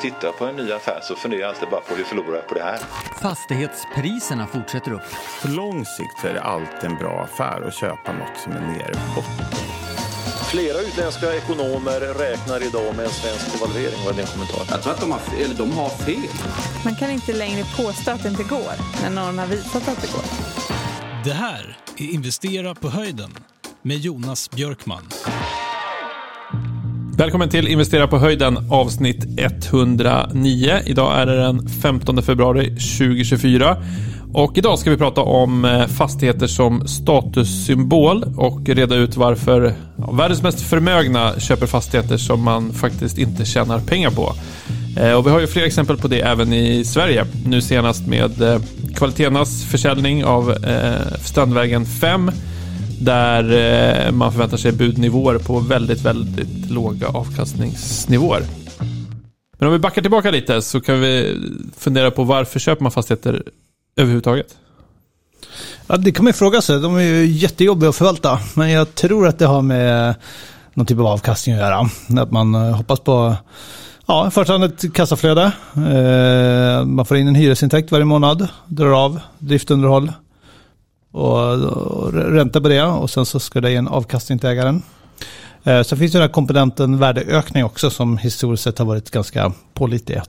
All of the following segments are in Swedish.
tittar på en ny affär så funderar jag alltid bara på hur förlorar jag på det här? Fastighetspriserna fortsätter upp. På lång sikt är det alltid en bra affär att köpa något som är nere på. Flera utländska ekonomer räknar idag med en svensk devalvering. Vad är din kommentar? Jag tror att de har, eller de har fel. Man kan inte längre påstå att det inte går när någon har visat att det går. Det här är Investera på höjden med Jonas Björkman. Välkommen till Investera på höjden avsnitt 109. Idag är det den 15 februari 2024. Och idag ska vi prata om eh, fastigheter som statussymbol och reda ut varför ja, världens mest förmögna köper fastigheter som man faktiskt inte tjänar pengar på. Eh, och vi har ju fler exempel på det även i Sverige. Nu senast med eh, Kvalitenas försäljning av Strandvägen 5 där eh, man förväntar sig budnivåer på väldigt, väldigt låga avkastningsnivåer. Men om vi backar tillbaka lite så kan vi fundera på varför köper man fastigheter överhuvudtaget? Ja, det kan man ju fråga sig. De är ju jättejobbiga att förvalta. Men jag tror att det har med någon typ av avkastning att göra. Att man eh, hoppas på Ja, i första hand ett kassaflöde. Eh, man får in en hyresintäkt varje månad, drar av driftunderhåll och, ränta på det och sen så ska det ge en avkastning till ägaren. Eh, sen finns det den här komponenten värdeökning också som historiskt sett har varit ganska pålitlig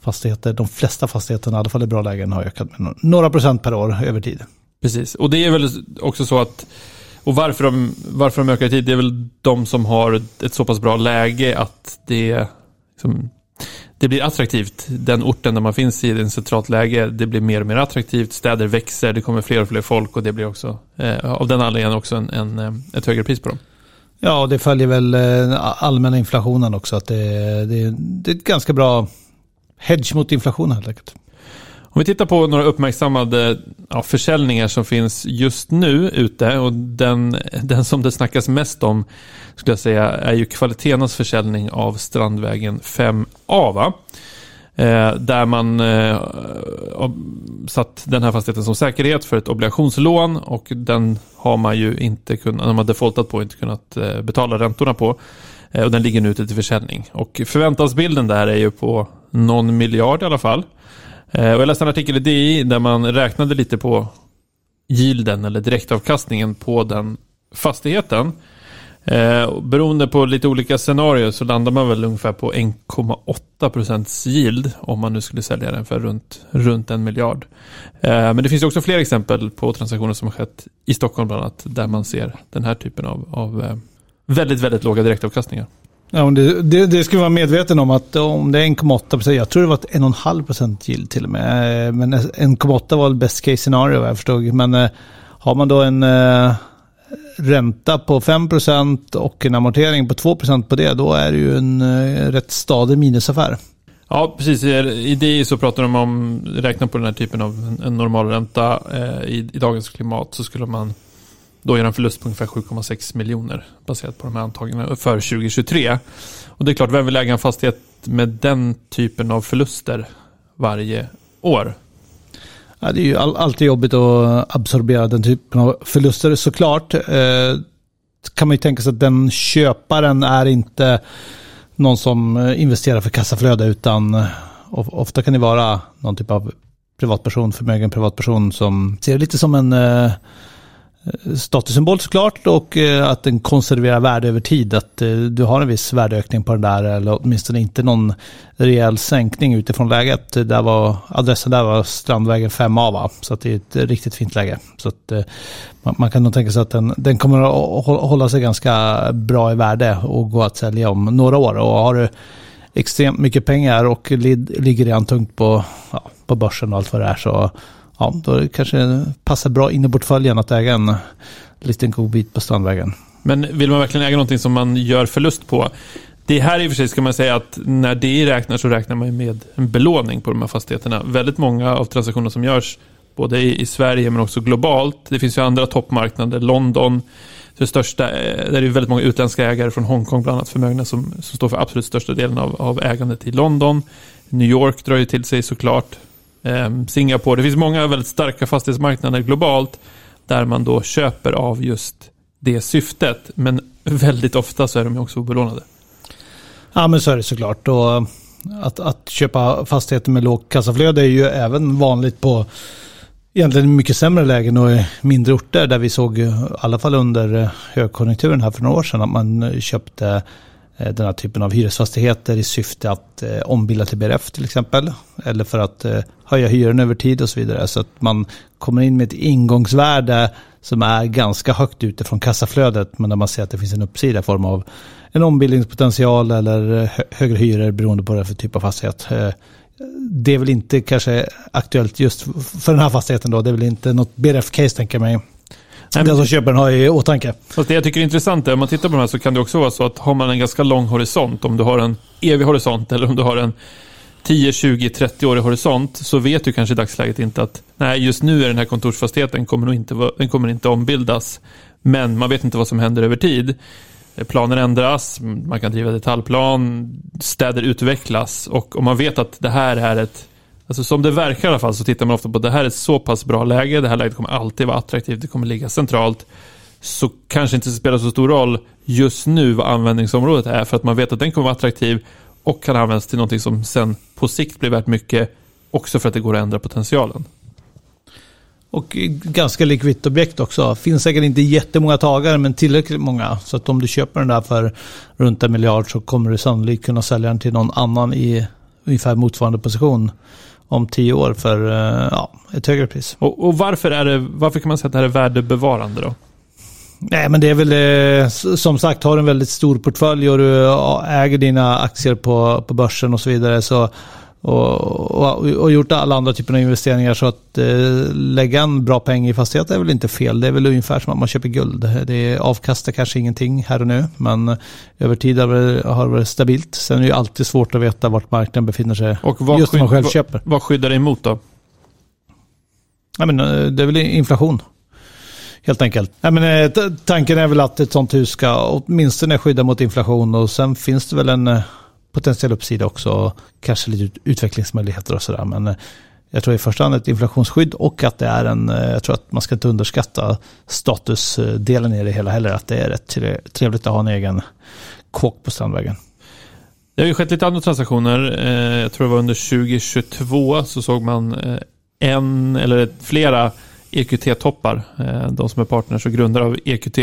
fastigheter, de flesta fastigheterna, i alla fall i bra lägen, har ökat med några procent per år över tid. Precis, och det är väl också så att, och varför de, varför de ökar i tid, det är väl de som har ett så pass bra läge att det, liksom, det blir attraktivt. Den orten där man finns i, ett centralt läge, det blir mer och mer attraktivt. Städer växer, det kommer fler och fler folk och det blir också, eh, av den anledningen också en, en, eh, ett högre pris på dem. Ja, och det följer väl eh, allmänna inflationen också, att det, det, det är ett ganska bra hedge mot inflation helt enkelt. Om vi tittar på några uppmärksammade ja, försäljningar som finns just nu ute och den, den som det snackas mest om skulle jag säga är ju Kvalitenas försäljning av Strandvägen A. Va? Eh, där man eh, satt den här fastigheten som säkerhet för ett obligationslån och den har man ju inte kunnat, man har defaultat på, inte kunnat eh, betala räntorna på. Eh, och den ligger nu ute till försäljning. Och förväntansbilden där är ju på någon miljard i alla fall. Eh, och jag läste en artikel i DI där man räknade lite på yielden eller direktavkastningen på den fastigheten. Eh, beroende på lite olika scenarier så landar man väl ungefär på 1,8 procents yield om man nu skulle sälja den för runt, runt en miljard. Eh, men det finns också fler exempel på transaktioner som har skett i Stockholm bland annat där man ser den här typen av, av eh, väldigt, väldigt låga direktavkastningar. Ja, det, det, det ska vi vara medveten om att om det är 1,8 procent, jag tror det var 1,5 procent yield till och med. Eh, men 1,8 var best case scenario vad jag förstod. Men eh, har man då en eh, ränta på 5 och en amortering på 2 på det, då är det ju en eh, rätt stadig minusaffär. Ja, precis. I det så pratar de om, räkna på den här typen av en normal ränta eh, i, i dagens klimat så skulle man då göra en förlust på ungefär 7,6 miljoner baserat på de här antagandena för 2023. Och det är klart, vem vill äga en fastighet med den typen av förluster varje år? Ja, det är ju alltid jobbigt att absorbera den typen av förluster såklart. Eh, kan man ju tänka sig att den köparen är inte någon som eh, investerar för kassaflöde utan eh, ofta kan det vara någon typ av privatperson, förmögen privatperson som ser det lite som en eh, statussymbol såklart och eh, att den konserverar värde över tid. Att eh, du har en viss värdeökning på den där eller åtminstone inte någon rejäl sänkning utifrån läget. Där var, adressen där var Strandvägen 5A va? Så att det är ett riktigt fint läge. Så att eh, man, man kan nog tänka sig att den, den kommer att hålla sig ganska bra i värde och gå att sälja om några år. Och har du extremt mycket pengar och ligger redan tungt på, ja, på börsen och allt vad det är så ja, då kanske det passar bra in i portföljen att äga en liten god bit på Strandvägen. Men vill man verkligen äga någonting som man gör förlust på? Det här i och för sig ska man säga att när det räknar så räknar man med en belåning på de här fastigheterna. Väldigt många av transaktionerna som görs både i, Sverige men också globalt. Det finns ju andra toppmarknader, London, det största, eh, där det är väldigt många utländska ägare från Hongkong bland annat förmögna som, som står för absolut största delen av, av ägandet i London. New York drar ju till sig såklart Ehm, Singapore. Det finns många väldigt starka fastighetsmarknader globalt där man då köper av just det syftet. Men väldigt ofta så är de också obelånade. Ja men så är det såklart. Och att, att köpa fastigheter med lågt kassaflöde är ju även vanligt på egentligen mycket sämre lägen och mindre orter där vi såg, i alla fall under eh, högkonjunkturen här för några år sedan, att man eh, köpte eh, den här typen av hyresfastigheter i syfte att ombilda till BRF till exempel. Eller för att eh, höja hyran över tid och så vidare. Så att man kommer in med ett ingångsvärde som är ganska högt utifrån kassaflödet. Men där man ser att det finns en uppsida i form av en ombildningspotential eller hö högre hyror beroende på det för typ av fastighet. Eh, det är väl inte kanske aktuellt just för den här fastigheten då. Det är väl inte något BRF-case tänker jag mig. Nej, den som köper den har i åtanke. Fast det jag tycker är intressant är, om man tittar på de här så kan det också vara så att har man en ganska lång horisont, om du har en evig horisont eller om du har en 10, 20, 30 år i horisont så vet du kanske i dagsläget inte att nej, just nu är den här kontorsfastigheten kommer nog inte, den kommer inte ombildas. Men man vet inte vad som händer över tid. Planer ändras, man kan driva detaljplan, städer utvecklas och om man vet att det här är ett Alltså som det verkar i alla fall så tittar man ofta på att det här är ett så pass bra läge, det här läget kommer alltid vara attraktivt, det kommer ligga centralt. Så kanske inte spelar så stor roll just nu vad användningsområdet är för att man vet att den kommer vara attraktiv och kan användas till någonting som sen på sikt blir värt mycket också för att det går att ändra potentialen. Och ganska likvitt objekt också. Finns säkert inte jättemånga tagare men tillräckligt många. Så att om du köper den där för runt en miljard så kommer du sannolikt kunna sälja den till någon annan i ungefär motsvarande position om tio år för eh, ja, ett högre pris. Och, och, varför, är det, varför kan man säga att det här är värdebevarande då? Nej, men det är väl eh, som sagt, har du en väldigt stor portfölj och du äger dina aktier på, på börsen och så vidare så och, och, och, gjort alla andra typer av investeringar så att eh, lägga en bra peng i fastighet är väl inte fel. Det är väl ungefär som att man köper guld. Det avkastar kanske ingenting här och nu men över tid har det, har det varit stabilt. Sen är det ju alltid svårt att veta vart marknaden befinner sig och vad just när man själv vad, köper. Vad skyddar det emot då? Ja, men, eh, det är väl inflation. Helt enkelt. Ja, men, eh, tanken är väl att ett sånt hus ska åtminstone skydda mot inflation och sen finns det väl en eh, potentiell uppsida också. Kanske lite utvecklingsmöjligheter och sådär. Men eh, jag tror i första hand ett inflationsskydd och att det är en, jag tror att man ska inte underskatta statusdelen i det hela heller. Att det är rätt trevligt att ha en egen kåk på Strandvägen. Det har ju skett lite andra transaktioner. Jag tror det var under 2022 så såg man en eller flera EQT-toppar. Eh, de som är partners och grundare av EQT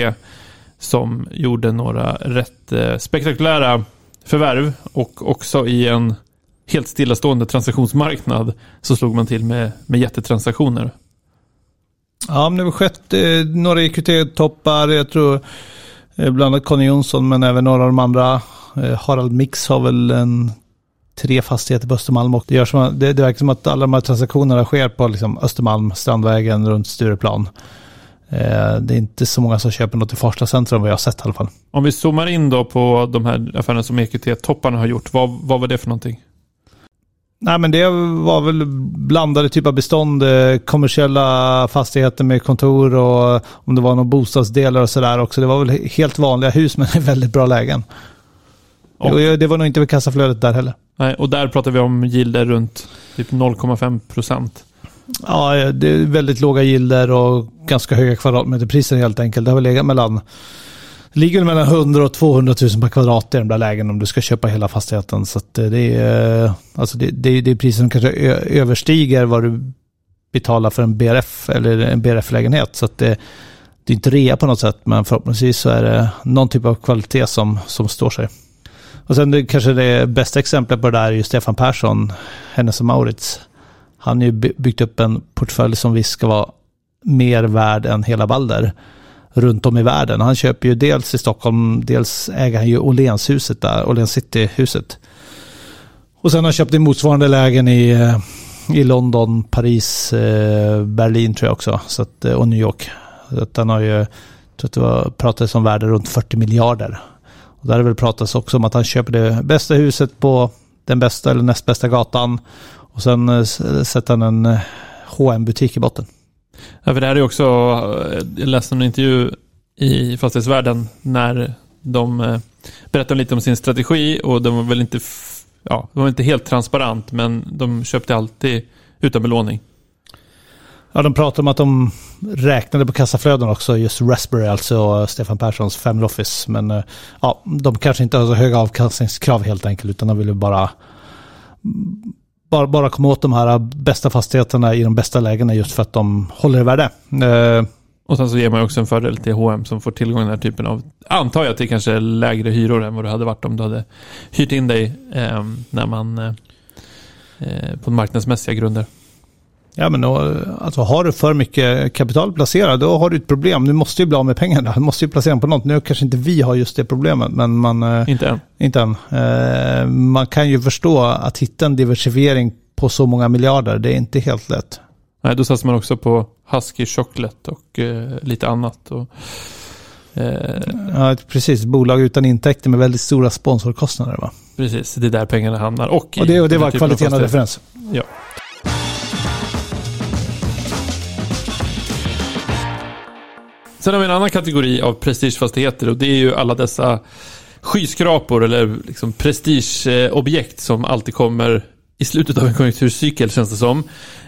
som gjorde några rätt eh, spektakulära förvärv och också i en helt stillastående transaktionsmarknad så slog man till med, med jättetransaktioner. Ja, men det har skett eh, några EQT-toppar. Jag tror eh, bland annat Conny Jonsson men även några av de andra. Eh, Harald Mix har väl en tre fastigheter på Östermalm och det, gör som, det, det verkar som att alla de här transaktionerna sker på liksom Östermalm, Strandvägen, runt Stureplan. Eh, det är inte så många som köper något i Farsta centrum vad jag har sett i alla fall. Om vi zoomar in då på de här affärerna som EQT-topparna har gjort, vad, vad var det för någonting? Nej men det var väl blandade typer av bestånd, eh, kommersiella fastigheter med kontor och om det var några bostadsdelar och sådär också. Det var väl helt vanliga hus men i väldigt bra lägen. Och, det var nog inte vid kassaflödet där heller. Nej, och där pratar vi om gilder runt typ 0,5 procent. Ja, det är väldigt låga gilder och ganska höga kvadratmeterpriser helt enkelt. Det har väl legat mellan det ligger mellan 100 och 200 000 per kvadrat i de där lägen om du ska köpa hela fastigheten. Så det är, alltså det, det, det är priser som kanske överstiger vad du betalar för en BRF eller en BRF-lägenhet. Så det, det är inte rea på något sätt, men förhoppningsvis så är det någon typ av kvalitet som, som står sig. Och sen det, kanske det bästa exemplet på det där är ju Stefan Persson, Hennes och Maurits. Han har ju byggt upp en portfölj som visst ska vara mer värd än hela Balder runt om i världen. Han köper ju dels i Stockholm, dels äger han ju Åhlénshuset där, Åhléns City-huset. Och sen har han köpt i motsvarande lägen i, eh, i London, Paris, eh, Berlin tror jag också, så att, eh, och New York. Så att han har ju, jag tror att det var, pratades om värde runt 40 miljarder och där har det väl pratats också om att han köper det bästa huset på den bästa eller näst bästa gatan. Och sen eh, sätter han en eh, hm butik i botten. Ja, för det här är också, eh, jag läste en intervju i Fastighetsvärlden när de berättade lite om sin strategi och de var väl inte, ja, de var inte helt transparent men de köpte alltid utan belåning. Ja, de pratar om att de räknade på kassaflöden också, just Raspberry, alltså Stefan Perssons Family Office. Men eh, ja, de kanske inte har så höga avkastningskrav helt enkelt, utan de ville bara bara, bara komma åt de här bästa fastigheterna i de bästa lägena just för att de håller i värde. Eh, och sen så ger man ju också en fördel till H&M som får tillgång till den här typen av, antar jag till kanske lägre hyror än vad det hade varit om du hade hyrt in dig eh, när man, eh, eh på marknadsmässiga grunder. Ja, men då, alltså har du för mycket kapital placerat, då har du ett problem. Du måste ju bli av med pengarna. Du måste ju placera dem på något. Nu kanske inte vi har just det problemet, men man... eh, Inte än. Inte än. Eh, man kan ju förstå att hitta en diversifiering på så många miljarder, det är inte helt lätt. Nej, då satsar man också på Husky Chocolate och eh, lite annat. Och, eh, Ja, precis. Bolag utan intäkter med väldigt stora sponsorkostnader. Va? precis, det är där pengarna hamnar. Och, Och det, och det var kvaliteten av referens. Ja. Sen har vi en annan kategori av prestigefastigheter och det är ju alla dessa skyskrapor eller liksom prestigeobjekt som alltid kommer i slutet av en konjunkturcykel känns det som.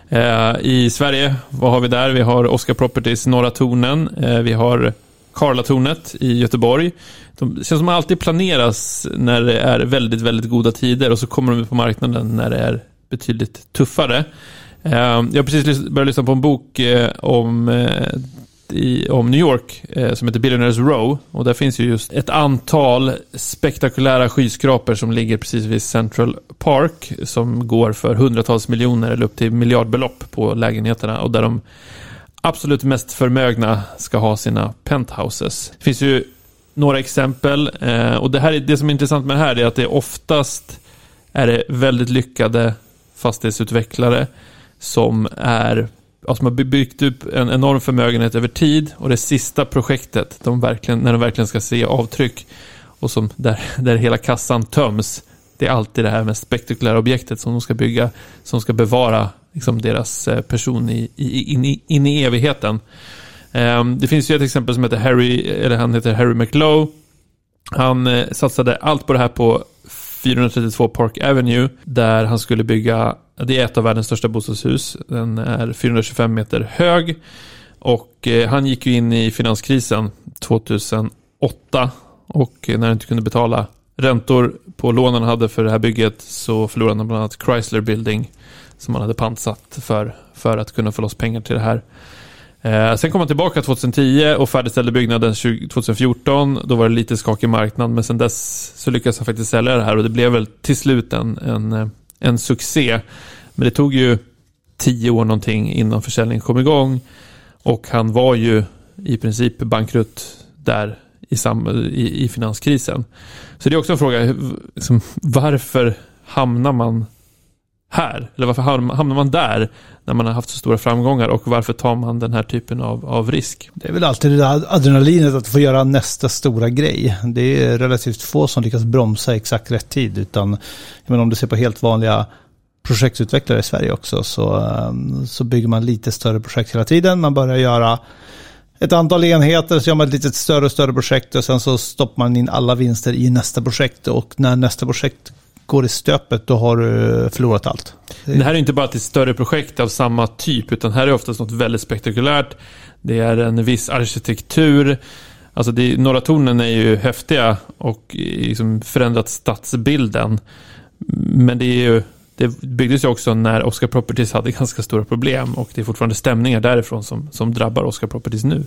Eh, I Sverige, vad har vi där? Vi har Oscar Properties Norra Tornen. Eh, vi har Karlatornet i Göteborg. De känns som att alltid planeras när det är väldigt, väldigt goda tider och så kommer de ut på marknaden när det är betydligt tuffare. Eh, jag har precis börjat lyssna på en bok eh, om, eh, i, om New York eh, som heter Billionaires Row. Och där finns ju just ett antal spektakulära skyskrapor som ligger precis vid Central Park som går för hundratals miljoner eller upp till miljardbelopp på lägenheterna och där de absolut mest förmögna ska ha sina penthouses. Det finns ju några exempel eh, och det, här det som är intressant med det här är att det oftast är det väldigt lyckade fastighetsutvecklare som är ja, som har byggt upp en enorm förmögenhet över tid och det sista projektet, de verkligen, när de verkligen ska se avtryck och som där, där hela kassan töms, det är alltid det här med spektakulära objektet som de ska bygga, som ska bevara liksom, deras eh, person i, i, in, i, in i evigheten. Um, det finns ju ett exempel som heter Harry, eller han heter Harry McLow. Han eh, satsade allt på det här på 432 Park Avenue där han skulle bygga, det är ett av världens största bostadshus. Den är 425 meter hög och eh, han gick ju in i finanskrisen 2008 och eh, när han inte kunde betala räntor på lånen han hade för det här bygget så förlorade han bland annat Chrysler Building som han hade pantsatt för, för att kunna få loss pengar till det här. Eh, sen kom han tillbaka 2010 och färdigställde byggnaden 2014. Då var det lite skakig marknad, men sen dess så lyckades han faktiskt sälja det här och det blev väl till slut en, en, eh, en succé. Men det tog ju tio år någonting innan försäljningen kom igång och han var ju i princip bankrutt där i, sam, i, i finanskrisen. Så det är också en fråga, liksom, varför hamnar man här? Eller varför hamnar man där när man har haft så stora framgångar och varför tar man den här typen av, av risk? Det är väl alltid det där adrenalinet att få göra nästa stora grej. Det är relativt få som lyckas bromsa exakt rätt tid. Utan menar, om du ser på helt vanliga projektutvecklare i Sverige också så, ehm, så bygger man lite större projekt hela tiden. Man börjar göra ett antal enheter, så gör man ett lite större och större projekt och sen så stoppar man in alla vinster i nästa projekt. Och när nästa projekt går i stöpet då har du förlorat allt. Det här är inte bara ett större projekt av samma typ, utan här är oftast något väldigt spektakulärt. Det är en viss arkitektur. Alltså det, Norra tornen är ju häftiga och liksom förändrat stadsbilden. Men det är ju det byggdes ju också när Oscar Properties hade ganska stora problem och det är fortfarande stämningar därifrån som, som drabbar Oscar Properties nu.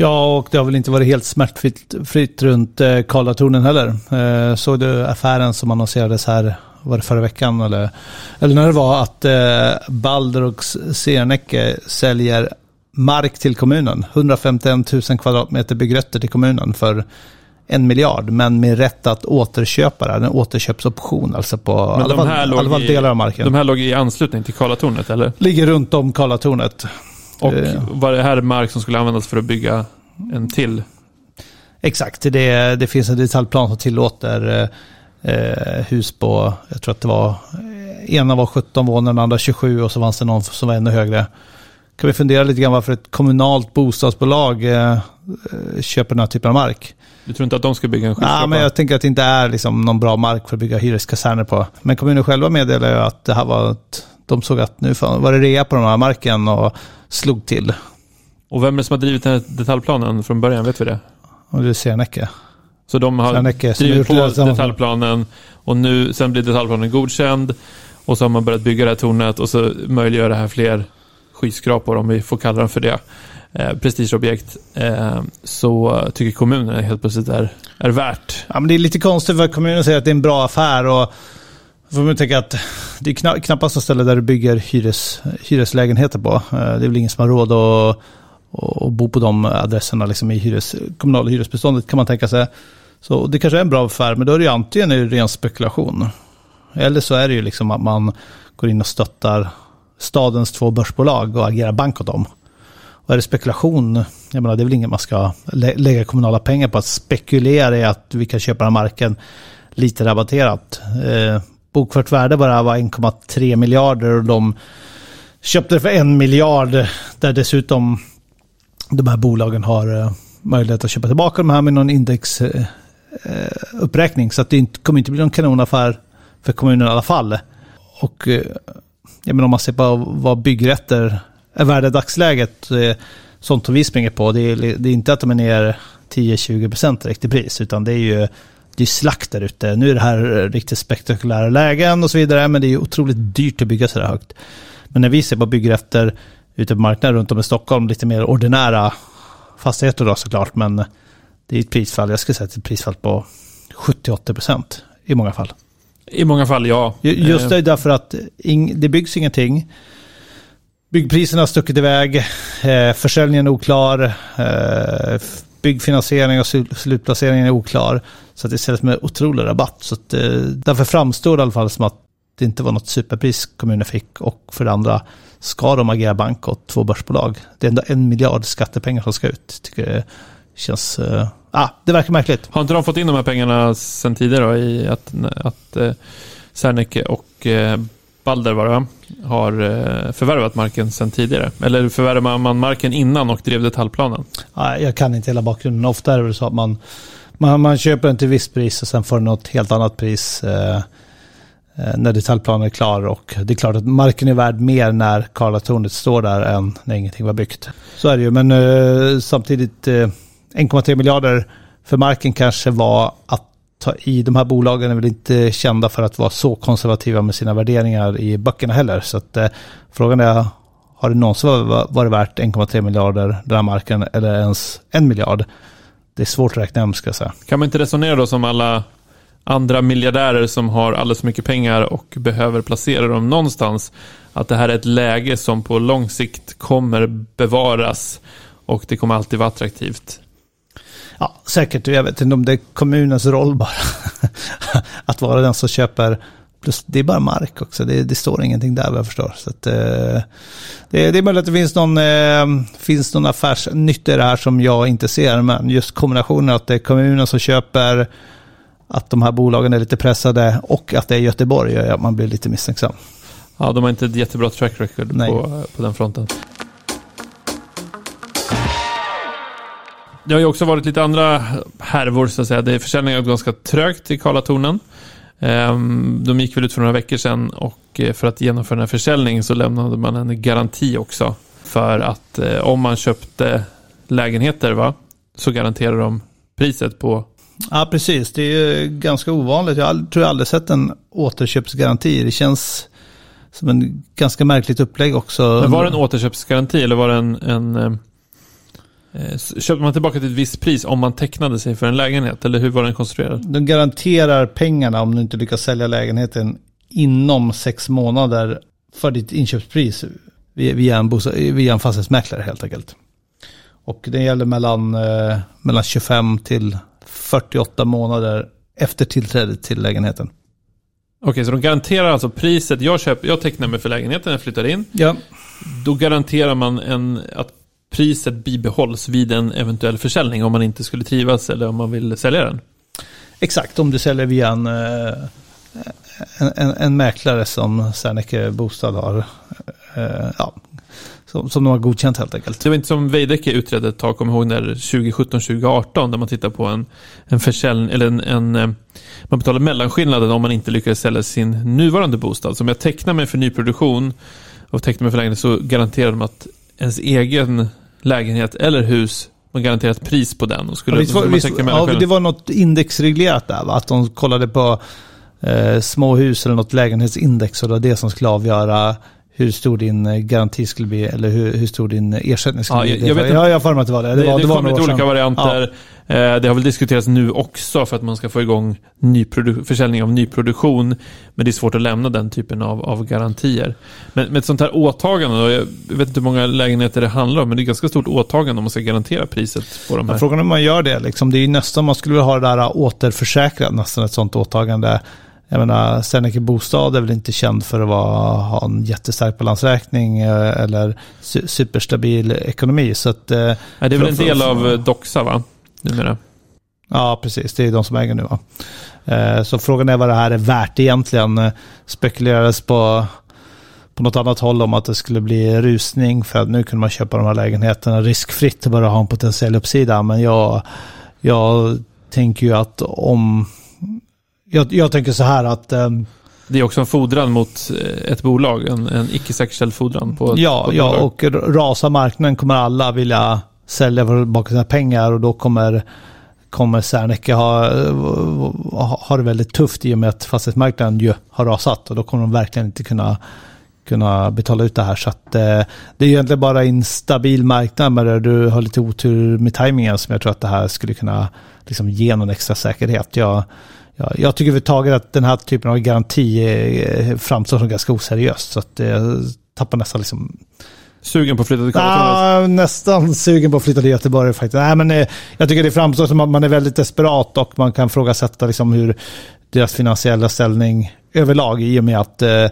Ja, och det har väl inte varit helt smärtfritt fritt runt eh, Karlatornen heller. Eh, såg du affären som annonserades här, var det förra veckan eller, eller när det var att eh, Balder och Serneke säljer mark till kommunen. 151 000 kvadratmeter byggrätter till kommunen för en miljard, men med rätt att återköpa det. En återköpsoption, alltså på alla de fall, alla fall delar av marken. de här låg i anslutning till Karlatornet, eller? Ligger runt om Karlatornet. Och Eh. var det här mark som skulle användas för att bygga en till? Exakt, det, det finns en detaljplan som tillåter eh, eh, hus på, jag tror att det var, eh, ena var 17 våningar, den andra 27 och så fanns det någon som var ännu högre. Kan vi fundera lite grann varför ett kommunalt bostadsbolag eh, köper den här typen av mark? Du tror inte att de ska bygga en skyskrapa? Ja, men jag tänker att det inte är liksom någon bra mark för att bygga hyreskaserner på. Men kommunen själva meddelar ju att det här var ett, de såg att nu var det rea på den här marken och slog till. Och vem är det som har drivit den här detaljplanen från början? Vet vi det? Och det ser Näcke. Så de har Serneke drivit på detaljplanen och nu, sen blir detaljplanen godkänd och så har man börjat bygga det här tornet och så möjliggör det här fler skyskrapor, om vi får kalla dem för det, eh, prestigeobjekt, eh, så tycker kommunen helt plötsligt är, är värt. Ja, men det är lite konstigt för kommunen säger att det är en bra affär och får man tänka att det är kna- knappast ett ställe där du bygger hyres, hyreslägenheter på. Eh, det är väl ingen som har råd att, att, att bo på de adresserna liksom i hyres, kommunala hyresbeståndet kan man tänka sig. Så det kanske är en bra affär, men då är det ju antingen är det ren spekulation. Eller så är det ju liksom att man går in och stöttar stadens två börsbolag och agerar bank åt dem. Och är det spekulation, jag menar det är väl inget man ska lä- lägga kommunala pengar på att spekulera i att vi kan köpa den här marken lite rabatterat. Eh, bokfört värde bara var 1,3 miljarder och de köpte det för en miljard där dessutom de här bolagen har eh, möjlighet att köpa tillbaka de här med någon indexuppräkning. Eh, eh, Så att det kommer inte bli någon kanonaffär för kommunen i alla fall. Och jag menar om man ser på vad byggrätter är värda i dagsläget, sånt som vi springer på, det är, det är inte att de är ner 10-20% direkt i pris, utan det är ju det är slakt där ute. Nu är det här riktigt spektakulära lägen och så vidare, men det är ju otroligt dyrt att bygga så där högt. Men när vi ser på byggrätter ute på marknaden runt om i Stockholm, lite mer ordinära fastigheter då såklart, men det är ett prisfall, jag skulle säga att det är ett prisfall på 70-80% i många fall. I många fall, ja. Ju- Just Eh, det, därför att det byggs ingenting. Byggpriserna har stuckit iväg, eh, försäljningen är oklar, eh, byggfinansiering och slutplaceringen är oklar. Så att det säljs med otrolig rabatt. Så att, eh, därför framstår det i alla fall som att det inte var något superpris kommunen fick. Och för det andra, ska de agera bank åt två börsbolag? Det är ändå en miljard skattepengar som ska ut. Tycker det känns... Eh, ah, det verkar märkligt. Har inte de fått in de här pengarna sen tidigare då, i att, att eh, Serneke och eh, Balder var det, har eh, förvärvat marken sedan tidigare? Eller förvärvade man marken innan och drev detaljplanen? Nej, jag kan inte hela bakgrunden. Ofta är det så att man, man, man köper den till visst pris och sen får den något helt annat pris eh, eh, när detaljplanen är klar. Och det är klart att marken är värd mer när Karlatornet står där än när ingenting var byggt. Så är det ju, men eh, samtidigt eh, 1,3 miljarder för marken kanske var att ta i. De här bolagen är väl inte kända för att vara så konservativa med sina värderingar i böckerna heller. Så att, eh, frågan är, har det någonsin varit värt 1,3 miljarder den här marken eller ens en miljard? Det är svårt att räkna hem ska jag säga. Kan man inte resonera då som alla andra miljardärer som har alldeles för mycket pengar och behöver placera dem någonstans? Att det här är ett läge som på lång sikt kommer bevaras och det kommer alltid vara attraktivt. Ja, säkert. Jag vet inte om det är kommunens roll bara. att vara den som köper. Plus det är bara mark också. Det, det står ingenting där vad jag förstår. Så att, eh, det, det är möjligt att det finns någon, eh, finns någon affärsnytta i det här som jag inte ser. Men just kombinationen att det är kommunen som köper, att de här bolagen är lite pressade och att det är Göteborg gör att man blir lite misstänksam. Ja, de har inte ett jättebra track record på, på den fronten. Det har ju också varit lite andra härvor så att säga. Det är försäljningen gått ganska trögt i Karlatornen. Ehm, De gick väl ut för några veckor sedan och eh, för att genomföra den här försäljningen så lämnade man en garanti också. För att eh, om man köpte lägenheter va, så garanterar de priset på Ja, precis. Det är ju ganska ovanligt. Jag tror jag aldrig sett en återköpsgaranti. Det känns som en ganska märkligt upplägg också. Men var det en återköpsgaranti eller var det en, en eh, Köpte man tillbaka till ett visst pris om man tecknade sig för en lägenhet? Eller hur var den konstruerad? De garanterar pengarna om du inte lyckas sälja lägenheten inom sex månader för ditt inköpspris via en, bosta- via en fastighetsmäklare helt enkelt. Och det gäller mellan, eh, mellan 25 till 48 månader efter tillträdet till lägenheten. Okej, så de garanterar alltså priset. Jag, köper, jag tecknar mig för lägenheten, jag flyttar in. Ja, Då garanterar man en, att priset bibehålls vid en eventuell försäljning om man inte skulle trivas eller om man vill sälja den. exakt. Om du säljer via en, eh, en, en, mäklare som Serneke Bostad har. eh, Ja, som, som de har godkänt helt enkelt. Det var inte som Veidekke utredde ett tag, kommer ihåg när 2017-2018 där man tittar på en, en försäljning, eller en, en eh, man betalar mellanskillnaden om man inte lyckas sälja sin nuvarande bostad. Så om jag tecknar mig för nyproduktion och tecknar mig för lägenhet så garanterar de att ens egen lägenhet eller hus något garanterat pris på den. Och skulle, Ja, visst man visst, ja, det var något indexreglerat där va? Att de kollade på eh, småhus eller något lägenhetsindex och det var det som skulle avgöra hur stor din eh, garanti skulle bli eller hur, hur stor din ersättning skulle Ja, bli. jag- jag vet ja, jag har för mig att det var det. Det, Det, var, det, det kommer lite olika varianter. Eh, Det har väl diskuterats nu också för att man ska få igång försäljning av nyproduktion. Men det är svårt att lämna den typen av, av garantier. Men med ett sånt här åtagande, då, jag vet inte hur många lägenheter det handlar om, men det är ganska stort åtagande om man ska garantera priset på de Ja, här. frågan är om man gör det. Liksom. Det är ju nästan, man skulle vilja ha det där återförsäkrat, nästan ett sånt åtagande. Jag menar, Serneke Bostad är väl inte känd för att vara, ha en jättestark balansräkning eh, eller su- superstabil ekonomi. Så att, eh, Nej, det är väl en del av eh, Doxa, va? Numera. ja, precis. Det är de som äger nu. Va? Så frågan är vad det här är värt egentligen. Spekulerades på, på något annat håll om att det skulle bli rusning för att nu kunde man köpa de här lägenheterna riskfritt och bara ha en potentiell uppsida. Men jag, jag tänker ju att om... Jag, jag tänker så här att... ehm, Det är också en fordran mot eh, ett bolag, en, en icke säkerställd fordran på ett, Ja, på ett ja bolag. och rasar marknaden kommer alla vilja sälja för baka sina pengar och då kommer, kommer Serneke ha, ha, ha det väldigt tufft i och med att fastighetsmarknaden ju har rasat och då kommer de verkligen inte kunna, kunna betala ut det här. Så att, eh, det är egentligen bara en stabil marknad men du har lite otur med tajmingen som jag tror att det här skulle kunna liksom, ge någon extra säkerhet. Jag, jag, jag tycker överhuvudtaget att den här typen av garanti eh, framstår som ganska oseriöst. Så att det tappar nästan liksom Sugen på att flytta till Karlskrona? Ja, nästan sugen på att flytta till Göteborg faktiskt. Nej, men, eh, jag tycker det framstår som att man är väldigt desperat och man kan frågasätta liksom hur deras finansiella ställning överlag i och med att eh,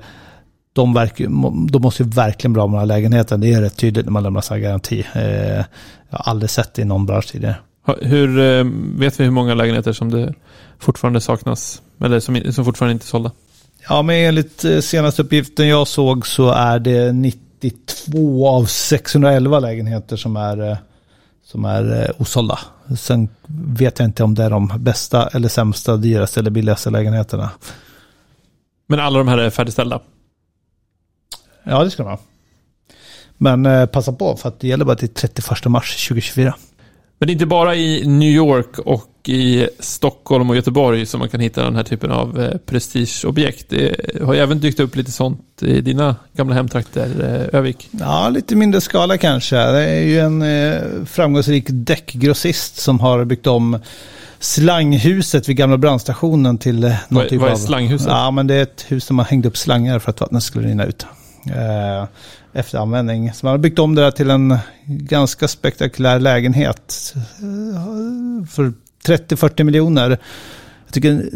de, verk, de måste ju verkligen bra med den här lägenheten. Det är rätt tydligt när man lämnar här garanti. Eh, jag har aldrig sett det i någon bransch tidigare. Hur, eh, vet vi hur många lägenheter som det fortfarande saknas? Eller som, som fortfarande inte är sålda? Ja, men enligt eh, senaste uppgiften jag såg så är det 92 av 611 lägenheter som är, eh, som är osålda. Sen vet jag inte om det är de bästa eller sämsta, dyraste eller billigaste lägenheterna. Men alla de här är färdigställda? Ja, det ska de ha. Men passa på för att det gäller bara till 31 mars 2024. Men det är inte bara i New York och i Stockholm och Göteborg som man kan hitta den här typen av eh, prestigeobjekt. Det har ju även dykt upp lite sånt i dina gamla hemtrakter, eh, Övik. Ja, lite mindre skala kanske. Det är ju en eh, framgångsrik däckgrossist som har byggt om slanghuset vid gamla brandstationen till någon Vad- typ vad är av... slanghuset? Ja, men det är ett hus där man hängde upp slangar för att vattnet skulle rinna ut. Efter användning. Så man har byggt om det där till en ganska spektakulär lägenhet. För 30-40 miljoner. Jag tycker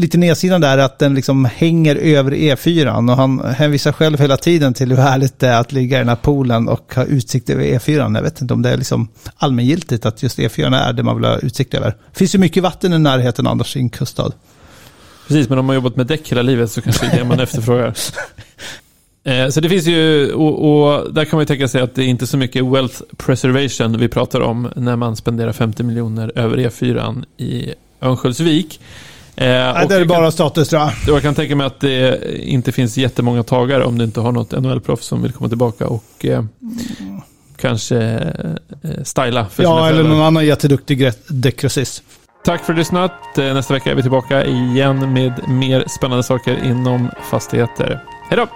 lite nedsidan där är att den liksom hänger över E4 och han hänvisar själv hela tiden till hur härligt det är att ligga i den här poolen och ha utsikt över E4. Jag vet inte om det är liksom allmängiltigt att just E4 är det man vill ha utsikt över. Det finns ju mycket vatten i närheten annars i en kuststad. Precis, men om man jobbat med däck hela livet så kanske det är det man efterfrågar. Eh, Så det finns ju, och, och där kan man ju tänka sig att det är inte så mycket wealth preservation vi pratar om när man spenderar 50 miljoner över E4 i Örnsköldsvik. Eh, Nej, det är bara kan, status tror jag. jag kan tänka mig att det inte finns jättemånga tagare om du inte har något NHL-proffs som vill komma tillbaka och eh, kanske eh, styla för Ja, eller någon annan jätteduktig däckgrossist. Tack för att du lyssnat. Eh, Nästa vecka är vi tillbaka igen med mer spännande saker inom fastigheter. Hej då!